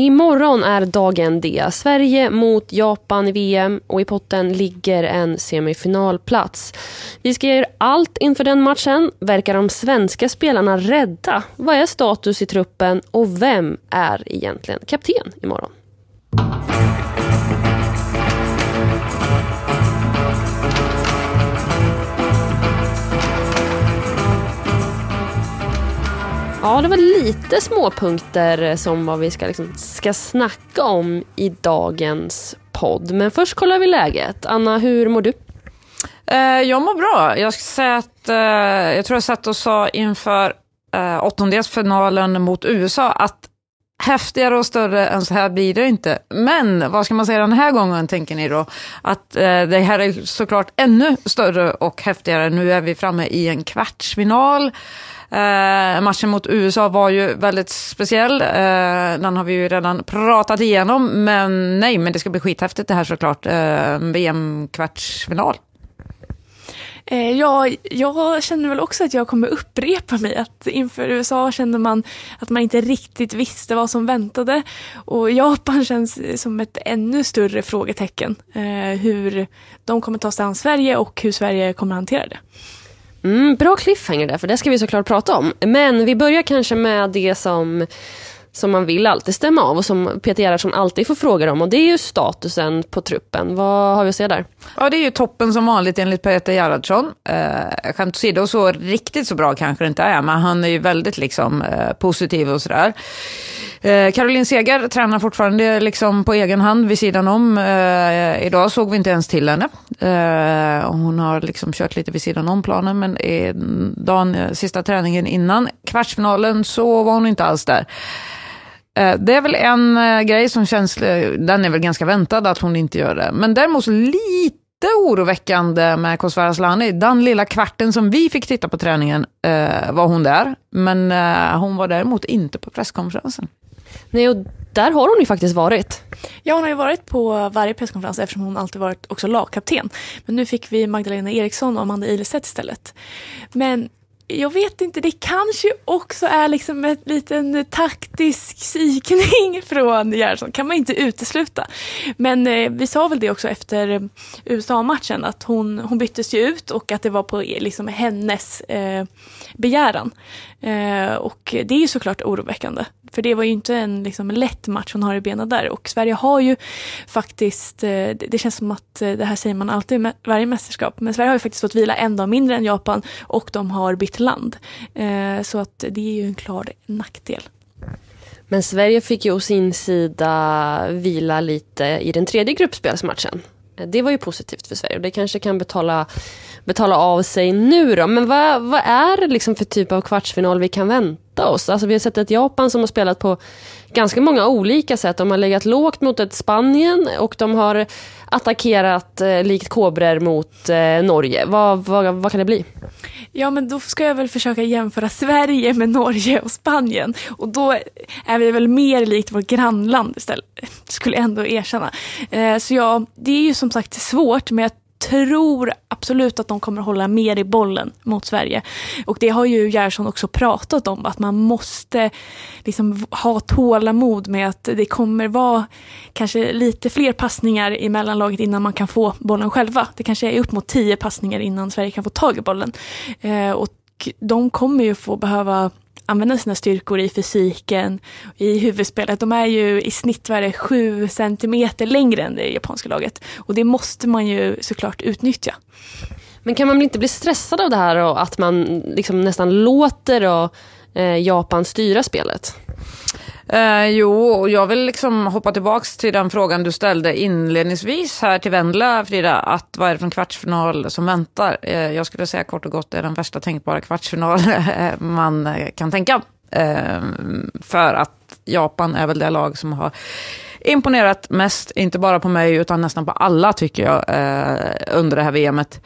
Imorgon är dagen D. Sverige mot Japan i VM och i potten ligger en semifinalplats. Vi ska göra allt inför den matchen. Verkar de svenska spelarna rädda? Vad är status i truppen och vem är egentligen kapten imorgon? Ja, det var lite småpunkter som vad vi ska, liksom, ska snacka om i dagens podd. Men först kollar vi läget. Anna, hur mår du? Eh, jag mår bra. Jag ska säga att eh, jag tror jag satt och sa inför eh, åttondelsfinalen mot USA att häftigare och större än så här blir det inte. Men vad ska man säga den här gången, tänker ni då? Att eh, det här är såklart ännu större och häftigare. Nu är vi framme i en kvartsfinal. Eh, matchen mot USA var ju väldigt speciell. Eh, den har vi ju redan pratat igenom. Men nej, men det ska bli skithäftigt det här såklart. Eh, VM-kvartsfinal. Eh, ja, jag känner väl också att jag kommer upprepa mig. Att inför USA kände man att man inte riktigt visste vad som väntade. Och Japan känns som ett ännu större frågetecken. Eh, hur de kommer ta sig an Sverige och hur Sverige kommer hantera det. Mm, bra cliffhanger där, för det ska vi såklart prata om. Men vi börjar kanske med det som, som man vill alltid stämma av och som Peter Gerhardsson alltid får frågor om och det är ju statusen på truppen. Vad har vi att säga där? Ja, det är ju toppen som vanligt enligt Peter Gerhardsson. Eh, skämt åsido, så riktigt så bra kanske det inte är, men han är ju väldigt liksom, eh, positiv och sådär. Eh, Caroline Seger tränar fortfarande liksom på egen hand vid sidan om. Eh, idag såg vi inte ens till henne. Eh, hon har liksom kört lite vid sidan om planen, men dagen, sista träningen innan kvartsfinalen så var hon inte alls där. Eh, det är väl en eh, grej som känns, eh, den är väl ganska väntad att hon inte gör det. Men däremot lite oroväckande med Kosovare Asllani. Den lilla kvarten som vi fick titta på träningen var hon där. Men hon var däremot inte på presskonferensen. Nej, och där har hon ju faktiskt varit. Ja, hon har ju varit på varje presskonferens eftersom hon alltid varit också lagkapten. Men nu fick vi Magdalena Eriksson och Amanda Ilestedt istället. Men jag vet inte, det kanske också är liksom en liten taktisk psykning från Gerhardsson, kan man inte utesluta. Men eh, vi sa väl det också efter USA-matchen, att hon, hon byttes ju ut och att det var på liksom hennes eh, begäran. Eh, och det är ju såklart oroväckande. För det var ju inte en liksom, lätt match hon har i benen där. Och Sverige har ju faktiskt, eh, det känns som att eh, det här säger man alltid i varje mästerskap, men Sverige har ju faktiskt fått vila en dag mindre än Japan och de har bytt land. Eh, så att det är ju en klar nackdel. Men Sverige fick ju å sin sida vila lite i den tredje gruppspelsmatchen. Eh, det var ju positivt för Sverige och det kanske kan betala, betala av sig nu då. Men vad, vad är det liksom för typ av kvartsfinal vi kan vänta oss? Alltså vi har sett ett Japan som har spelat på ganska många olika sätt. De har legat lågt mot ett Spanien och de har attackerat eh, likt kobror mot eh, Norge. Vad, vad, vad kan det bli? Ja, men då ska jag väl försöka jämföra Sverige med Norge och Spanien. Och då är vi väl mer likt vårt grannland istället, skulle jag ändå erkänna. Eh, så ja, det är ju som sagt svårt, men jag tror absolut att de kommer hålla mer i bollen mot Sverige. Och det har ju Gerson också pratat om, att man måste liksom ha tålamod med att det kommer vara kanske lite fler passningar i mellanlaget innan man kan få bollen själva. Det kanske är upp mot tio passningar innan Sverige kan få tag i bollen. Eh, och de kommer ju få behöva använda sina styrkor i fysiken, i huvudspelet. De är ju i snitt vad sju centimeter längre än det japanska laget. Och det måste man ju såklart utnyttja. Men kan man inte bli stressad av det här och att man liksom nästan låter och, eh, Japan styra spelet? Eh, jo, jag vill liksom hoppa tillbaka till den frågan du ställde inledningsvis här till Vendla, Frida. Att vad är det för en kvartsfinal som väntar? Eh, jag skulle säga kort och gott det är den värsta tänkbara kvartsfinal man kan tänka. Eh, för att Japan är väl det lag som har imponerat mest, inte bara på mig utan nästan på alla tycker jag, eh, under det här VMet.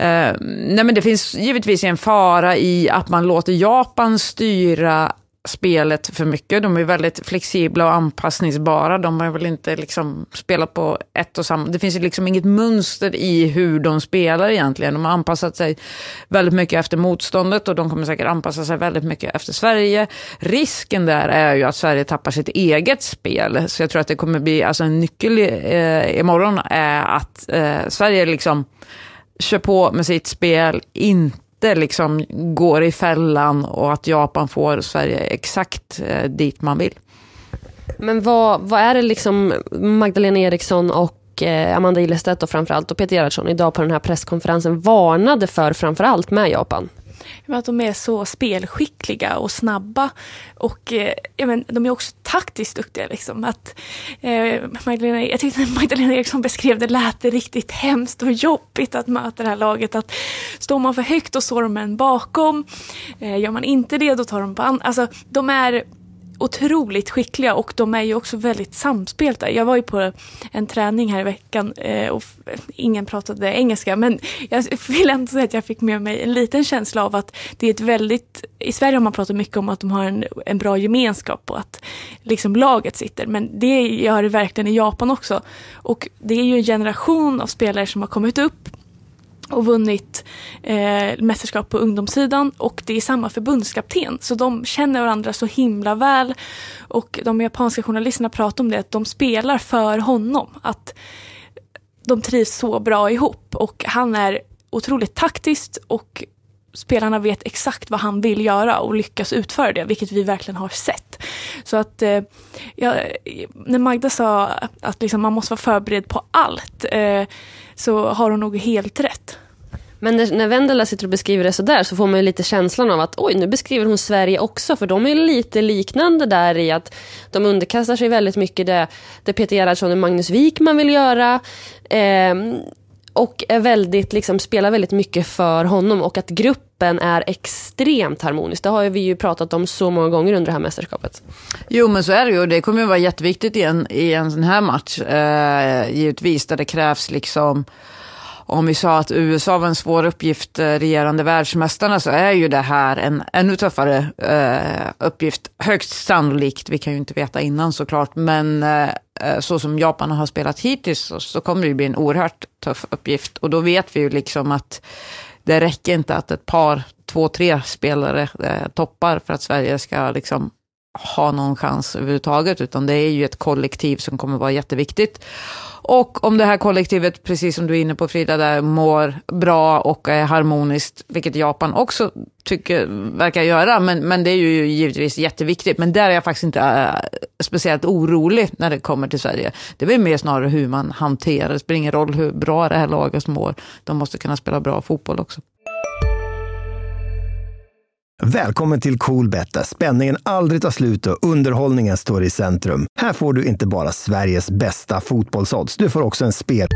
Uh, eh, nej men det finns givetvis en fara i att man låter Japan styra spelet för mycket. De är väldigt flexibla och anpassningsbara. De har väl inte liksom spelat på ett och samma... Det finns liksom inget mönster i hur de spelar egentligen. De har anpassat sig väldigt mycket efter motståndet och de kommer säkert anpassa sig väldigt mycket efter Sverige. Risken där är ju att Sverige tappar sitt eget spel. Så jag tror att det kommer bli, alltså en nyckel eh, imorgon är att eh, Sverige liksom kör på med sitt spel, inte inte liksom går i fällan och att Japan får Sverige exakt eh, dit man vill. Men vad, vad är det liksom Magdalena Eriksson och eh, Amanda Ilestedt och framförallt och Peter Gerhardsson idag på den här presskonferensen varnade för framförallt med Japan? Att de är så spelskickliga och snabba. Och eh, men, de är också taktiskt duktiga. Liksom. Att, eh, Magdalena, jag tyckte att Magdalena Eriksson beskrev det lät det riktigt hemskt och jobbigt att möta det här laget. Att står man för högt och står de en bakom. Eh, gör man inte det då tar de på an- Alltså, de är otroligt skickliga och de är ju också väldigt samspelta. Jag var ju på en träning här i veckan eh, och ingen pratade engelska men jag vill ändå säga att jag fick med mig en liten känsla av att det är ett väldigt, i Sverige har man pratat mycket om att de har en, en bra gemenskap och att liksom laget sitter men det gör det verkligen i Japan också. Och det är ju en generation av spelare som har kommit upp och vunnit eh, mästerskap på ungdomssidan och det är samma förbundskapten. Så de känner varandra så himla väl. Och de japanska journalisterna pratar om det, att de spelar för honom. Att de trivs så bra ihop och han är otroligt taktiskt och spelarna vet exakt vad han vill göra och lyckas utföra det, vilket vi verkligen har sett. Så att eh, jag, när Magda sa att liksom man måste vara förberedd på allt eh, så har hon nog helt rätt. Men när, när Vendela sitter och beskriver det sådär så får man ju lite känslan av att oj, nu beskriver hon Sverige också, för de är lite liknande där i att de underkastar sig väldigt mycket det, det Peter Gerhardsson och Magnus Wikman vill göra. Eh, och är väldigt, liksom, spelar väldigt mycket för honom och att gruppen är extremt harmonisk. Det har vi ju pratat om så många gånger under det här mästerskapet. Jo men så är det ju och det kommer ju vara jätteviktigt i en, i en sån här match. Eh, givetvis där det krävs liksom om vi sa att USA var en svår uppgift, eh, regerande världsmästarna, så är ju det här en ännu tuffare eh, uppgift. Högst sannolikt, vi kan ju inte veta innan såklart, men eh, eh, så som Japan har spelat hittills så, så kommer det ju bli en oerhört tuff uppgift. Och då vet vi ju liksom att det räcker inte att ett par, två, tre spelare eh, toppar för att Sverige ska liksom ha någon chans överhuvudtaget, utan det är ju ett kollektiv som kommer vara jätteviktigt. Och om det här kollektivet, precis som du är inne på Frida, där mår bra och är harmoniskt, vilket Japan också tycker, verkar göra, men, men det är ju givetvis jätteviktigt. Men där är jag faktiskt inte äh, speciellt orolig när det kommer till Sverige. Det är väl mer snarare hur man hanterar det. Det spelar ingen roll hur bra det här laget mår. De måste kunna spela bra fotboll också. Välkommen till Coolbet där spänningen aldrig tar slut och underhållningen står i centrum. Här får du inte bara Sveriges bästa fotbollsodds, du får också en spel...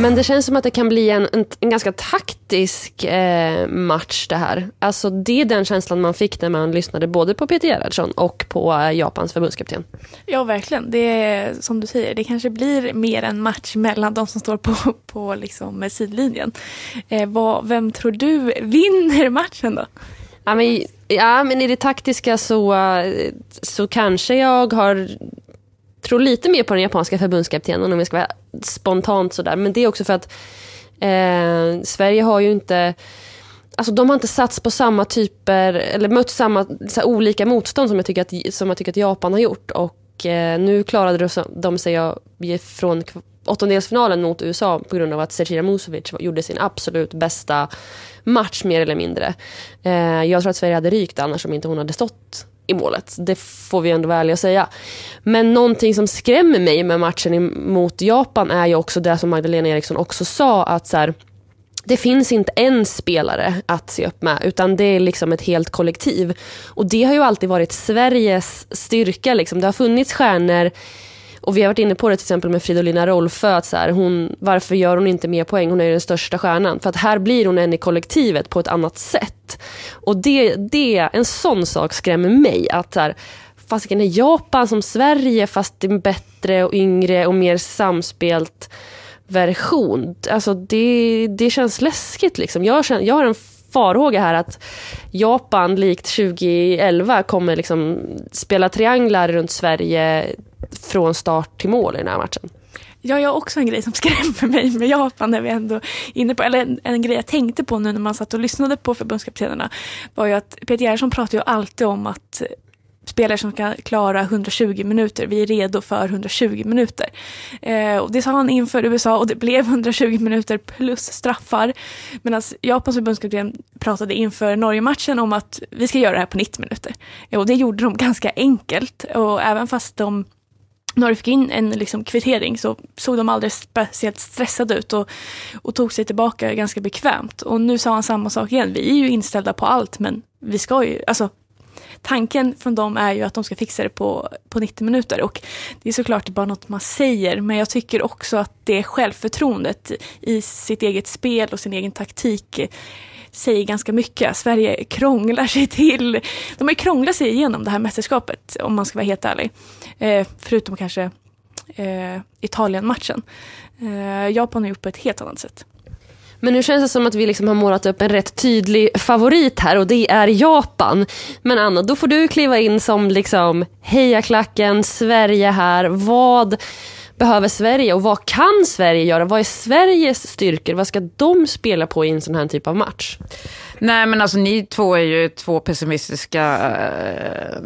Men det känns som att det kan bli en, en, en ganska taktisk eh, match det här. Alltså det är den känslan man fick när man lyssnade både på Peter Gerhardsson och på eh, Japans förbundskapten. Ja, verkligen. Det är som du säger, det kanske blir mer en match mellan de som står på, på liksom, sidlinjen. Eh, vad, vem tror du vinner matchen då? Ja men, ja, men i det taktiska så, eh, så kanske jag har tror lite mer på den japanska förbundskaptenen om jag ska vara spontant sådär. Men det är också för att eh, Sverige har ju inte Alltså de har inte satts på samma typer, eller mött samma så olika motstånd som jag, tycker att, som jag tycker att Japan har gjort. Och eh, nu klarade de sig från åttondelsfinalen mot USA på grund av att Zecira Musovic gjorde sin absolut bästa match mer eller mindre. Eh, jag tror att Sverige hade rykt annars om inte hon hade stått i målet. Det får vi ändå vara ärliga och säga. Men någonting som skrämmer mig med matchen mot Japan är ju också det som Magdalena Eriksson också sa att så här, det finns inte en spelare att se upp med utan det är liksom ett helt kollektiv. Och det har ju alltid varit Sveriges styrka. Liksom. Det har funnits stjärnor och vi har varit inne på det till exempel med Fridolina Rolfö, att så här, hon, varför gör hon inte mer poäng? Hon är ju den största stjärnan. För att här blir hon en i kollektivet på ett annat sätt. Och det, det en sån sak skrämmer mig. Att så här, fasiken är Japan som Sverige fast en bättre och yngre och mer samspelt. version. Alltså det, det känns läskigt liksom. Jag, känner, jag har en farhåga här att Japan likt 2011 kommer liksom spela trianglar runt Sverige från start till mål i den här matchen. Ja, jag har också en grej som skrämmer mig med Japan när vi ändå inne på, eller en, en, grej jag tänkte på nu när man satt och lyssnade på förbundskaptenerna var ju att Peter Gerhardsson pratar ju alltid om att eh, spelare som kan klara 120 minuter. Vi är redo för 120 minuter. Eh, och det sa han inför USA och det blev 120 minuter plus straffar. Medan Japans förbundskapten pratade inför Norge-matchen om att vi ska göra det här på 90 minuter. och det gjorde de ganska enkelt. Och även fast de när du fick in en liksom kvittering så såg de aldrig speciellt stressade ut och, och, tog sig tillbaka ganska bekvämt. Och nu sa han samma sak igen. Vi är ju inställda på allt men vi ska ju, alltså tanken från dem är ju att de ska fixa det på, på 90 minuter. Och det är såklart bara något man säger, men jag tycker också att det självförtroendet i sitt eget spel och sin egen taktik säger ganska mycket. Sverige krånglar sig till, de har ju krånglat sig igenom det här mästerskapet om man ska vara helt ärlig. Eh, förutom kanske eh, Italien-matchen. Eh, Japan har gjort på ett helt annat sätt. Men nu känns det som att vi liksom har målat upp en rätt tydlig favorit här och det är Japan. Men Anna, då får du kliva in som liksom hejaklacken, Sverige här. Vad behöver Sverige och vad kan Sverige göra? Vad är Sveriges styrkor? Vad ska de spela på i en sån här typ av match? Nej men alltså ni två är ju två pessimistiska, eh,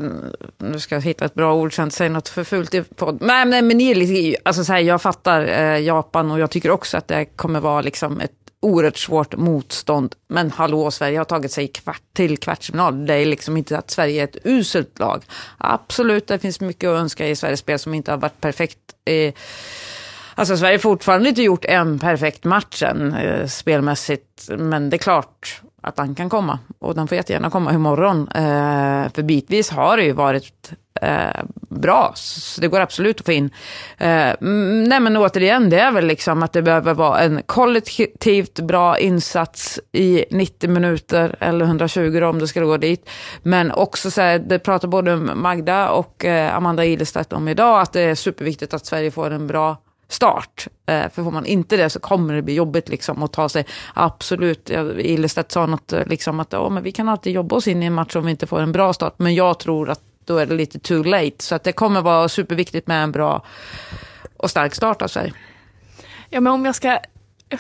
nu ska jag hitta ett bra ord så jag inte säger något för fult i podd. Nej, men ni är lite, alltså så här, jag fattar eh, Japan och jag tycker också att det kommer vara liksom ett oerhört svårt motstånd. Men hallå, Sverige har tagit sig kvart till kvartsfinal. Det är liksom inte att Sverige är ett uselt lag. Absolut, det finns mycket att önska i Sveriges spel som inte har varit perfekt. Alltså Sverige har fortfarande inte gjort en perfekt match än, eh, spelmässigt. Men det är klart att den kan komma. Och den får jättegärna komma imorgon. Eh, för bitvis har det ju varit eh, bra. Så det går absolut att få in. Eh, mm, nej men återigen, det är väl liksom att det behöver vara en kollektivt bra insats i 90 minuter eller 120 om det skulle gå dit. Men också så här, det pratar både Magda och eh, Amanda Ilestedt om idag, att det är superviktigt att Sverige får en bra start. Eh, för får man inte det så kommer det bli jobbigt liksom att ta sig. Absolut, Ilestedt sa något eh, liksom att oh, men vi kan alltid jobba oss in i en match om vi inte får en bra start. Men jag tror att då är det lite too late. Så att det kommer vara superviktigt med en bra och stark start av Sverige. Ja, men om jag ska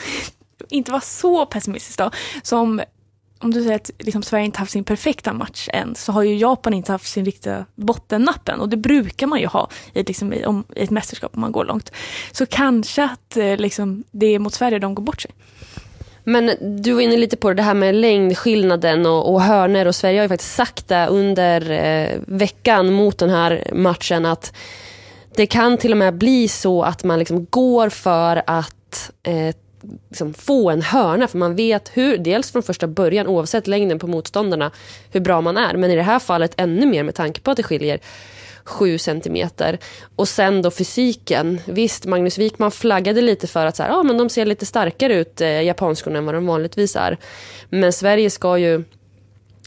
inte vara så pessimistisk då, som om du säger att liksom Sverige inte haft sin perfekta match än, så har ju Japan inte haft sin riktiga bottennappen. Och det brukar man ju ha i, liksom, i, om, i ett mästerskap om man går långt. Så kanske att eh, liksom, det är mot Sverige de går bort sig. Men du var inne lite på det här med längdskillnaden och, och hörner och Sverige har ju faktiskt sagt det under eh, veckan mot den här matchen att det kan till och med bli så att man liksom går för att eh, liksom få en hörna för man vet hur, dels från första början oavsett längden på motståndarna hur bra man är men i det här fallet ännu mer med tanke på att det skiljer 7 centimeter. Och sen då fysiken. Visst, Magnus Wikman flaggade lite för att så här, ah, men de ser lite starkare ut, eh, japanskorna, än vad de vanligtvis är. Men Sverige ska ju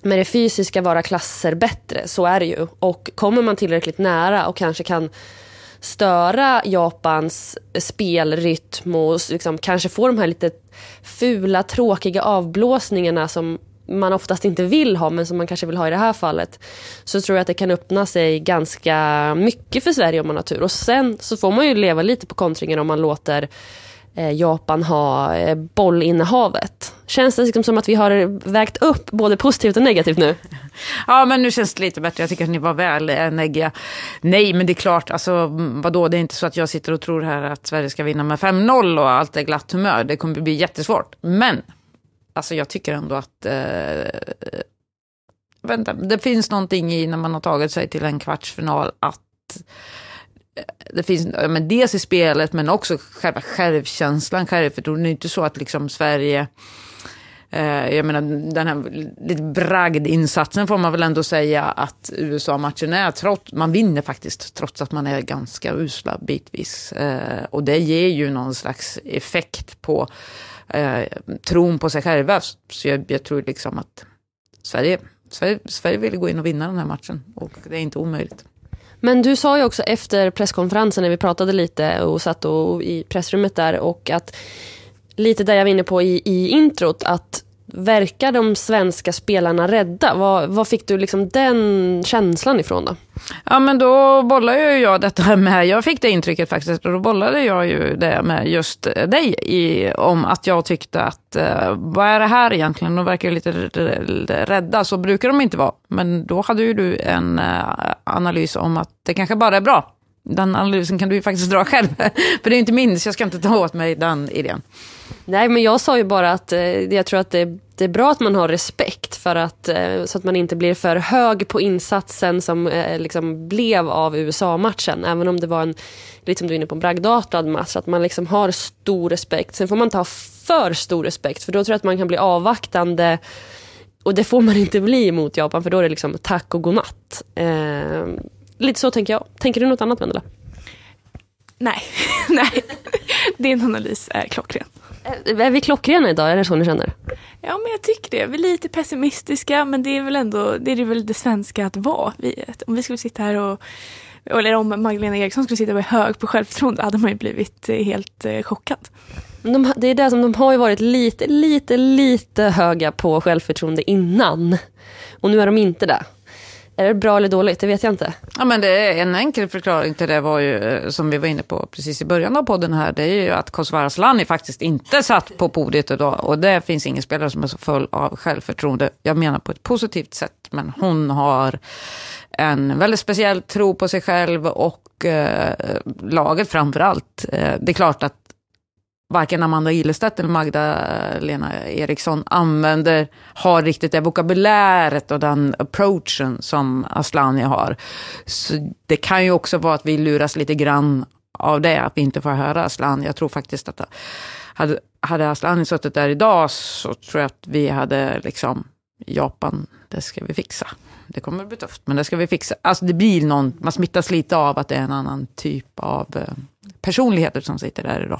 med det fysiska vara klasser bättre, så är det ju. Och kommer man tillräckligt nära och kanske kan störa Japans spelrytm och liksom kanske få de här lite fula, tråkiga avblåsningarna som man oftast inte vill ha men som man kanske vill ha i det här fallet så tror jag att det kan öppna sig ganska mycket för Sverige om man har tur. Och sen så får man ju leva lite på kontringen om man låter eh, Japan ha eh, bollinnehavet. Känns det liksom som att vi har vägt upp både positivt och negativt nu? Ja, men nu känns det lite bättre. Jag tycker att ni var väl eh, neggiga. Nej, men det är klart, alltså, mm, vadå, det är inte så att jag sitter och tror här att Sverige ska vinna med 5-0 och allt är glatt humör. Det kommer bli jättesvårt. Men alltså jag tycker ändå att eh, vänta, det finns någonting i när man har tagit sig till en kvartsfinal att eh, det finns men dels i spelet men också själva självkänslan, självförtroendet. Det är inte så att liksom Sverige eh, jag menar, den här lite bragdinsatsen får man väl ändå säga att USA-matchen är. Trots, man vinner faktiskt trots att man är ganska usla bitvis. Eh, och det ger ju någon slags effekt på eh, tron på sig själva. Så jag, jag, tror liksom att Sverige, Sverige, Sverige vill gå in och vinna den här matchen och det är inte omöjligt. Men du sa ju också efter presskonferensen när vi pratade lite och satt och, i pressrummet där och att lite där jag var inne på i, i introt att verkar de svenska spelarna rädda? Vad, vad fick du liksom den känslan ifrån då? Ja, men då bollade ju jag detta med, jag fick det intrycket faktiskt, och då bollade jag ju det med just dig i, om att jag tyckte att, eh, vad är det här egentligen? De verkar ju lite rädda, så brukar de inte vara. Men då hade ju du en eh, analys om att det kanske bara är bra. Den analysen kan du ju faktiskt dra själv, för det är inte min, så jag ska inte ta åt mig den idén. Nej, men jag sa ju bara att eh, jag tror att det, det, är bra att man har respekt för att, eh, så att man inte blir för hög på insatsen som eh, liksom blev av USA-matchen. Även om det var en, lite som du är inne på, en bragdartad match. Att man liksom har stor respekt. Sen får man inte ha för stor respekt, för då tror jag att man kan bli avvaktande. Och det får man inte bli mot Japan, för då är det liksom tack och godnatt. Eh, Eh, lite så tänker jag. Tänker du något annat, Vendela? Nej, nej. Din analys är klockren. Är vi klockrena idag? Är det så ni känner? Ja, men jag tycker det. Vi är lite pessimistiska, men det är väl ändå det, är väl det svenska att vara. Vi, om vi skulle sitta här och eller om Magdalena Eriksson skulle sitta och vara hög på självförtroende hade man ju blivit eh, helt eh, chockad. De, det är det som de har ju varit lite, lite, lite höga på självförtroende innan. Och nu är de inte det. Är det bra eller dåligt? Det vet jag inte. Ja, men det är en enkel förklaring till det var ju, eh, som vi var inne på precis i början av podden här, det är ju att Kosovare Asllani faktiskt inte satt på podiet idag. Och det finns ingen spelare som är så full av självförtroende. Jag menar på ett positivt sätt, men hon har en väldigt speciell tro på sig själv och eh, laget framför allt. Eh, det är klart att varken Amanda Ilestedt eller Magdalena Eriksson använder, har riktigt det vokabuläret och den approachen som Aslani har. Så det kan ju också vara att vi luras lite grann av det, att vi inte får höra Aslan. Jag tror faktiskt att hade, hade Aslan suttit där idag så tror jag att vi hade liksom, Japan, det ska vi fixa. Det kommer att bli tufft, men det ska vi fixa. Alltså det blir någon, man smittas lite av att det är en annan typ av eh, personligheter som sitter där idag.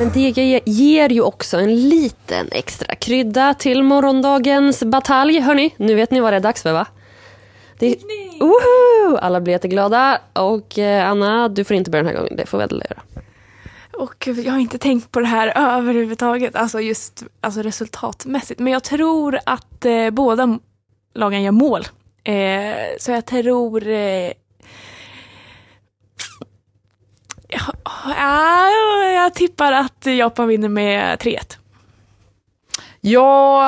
Men det ger ju också en liten extra krydda till morgondagens batalj. Hörni, nu vet ni vad det är dags för va? Det, Woho! Alla blir jätteglada och eh, Anna, du får inte börja den här gången. Det får Vedela göra. Och jag har inte tänkt på det här överhuvudtaget, alltså just alltså resultatmässigt. Men jag tror att eh, båda lagen gör mål. Eh, så jag tror eh, Ja, jag tippar att Japan vinner med 3-1. Jag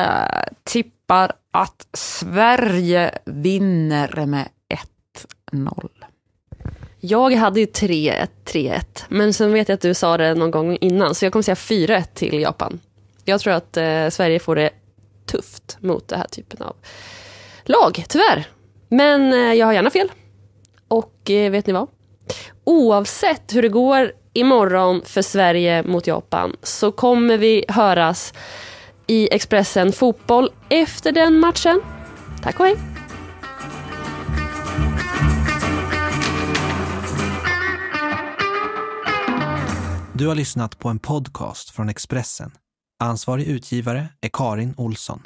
äh, tippar att Sverige vinner med 1-0. Jag hade ju 3-1, 3-1. Men sen vet jag att du sa det någon gång innan, så jag kommer säga 4-1 till Japan. Jag tror att eh, Sverige får det tufft mot den här typen av lag, tyvärr. Men eh, jag har gärna fel. Och eh, vet ni vad? Oavsett hur det går imorgon för Sverige mot Japan så kommer vi höras i Expressen Fotboll efter den matchen. Tack och hej! Du har lyssnat på en podcast från Expressen. Ansvarig utgivare är Karin Olsson.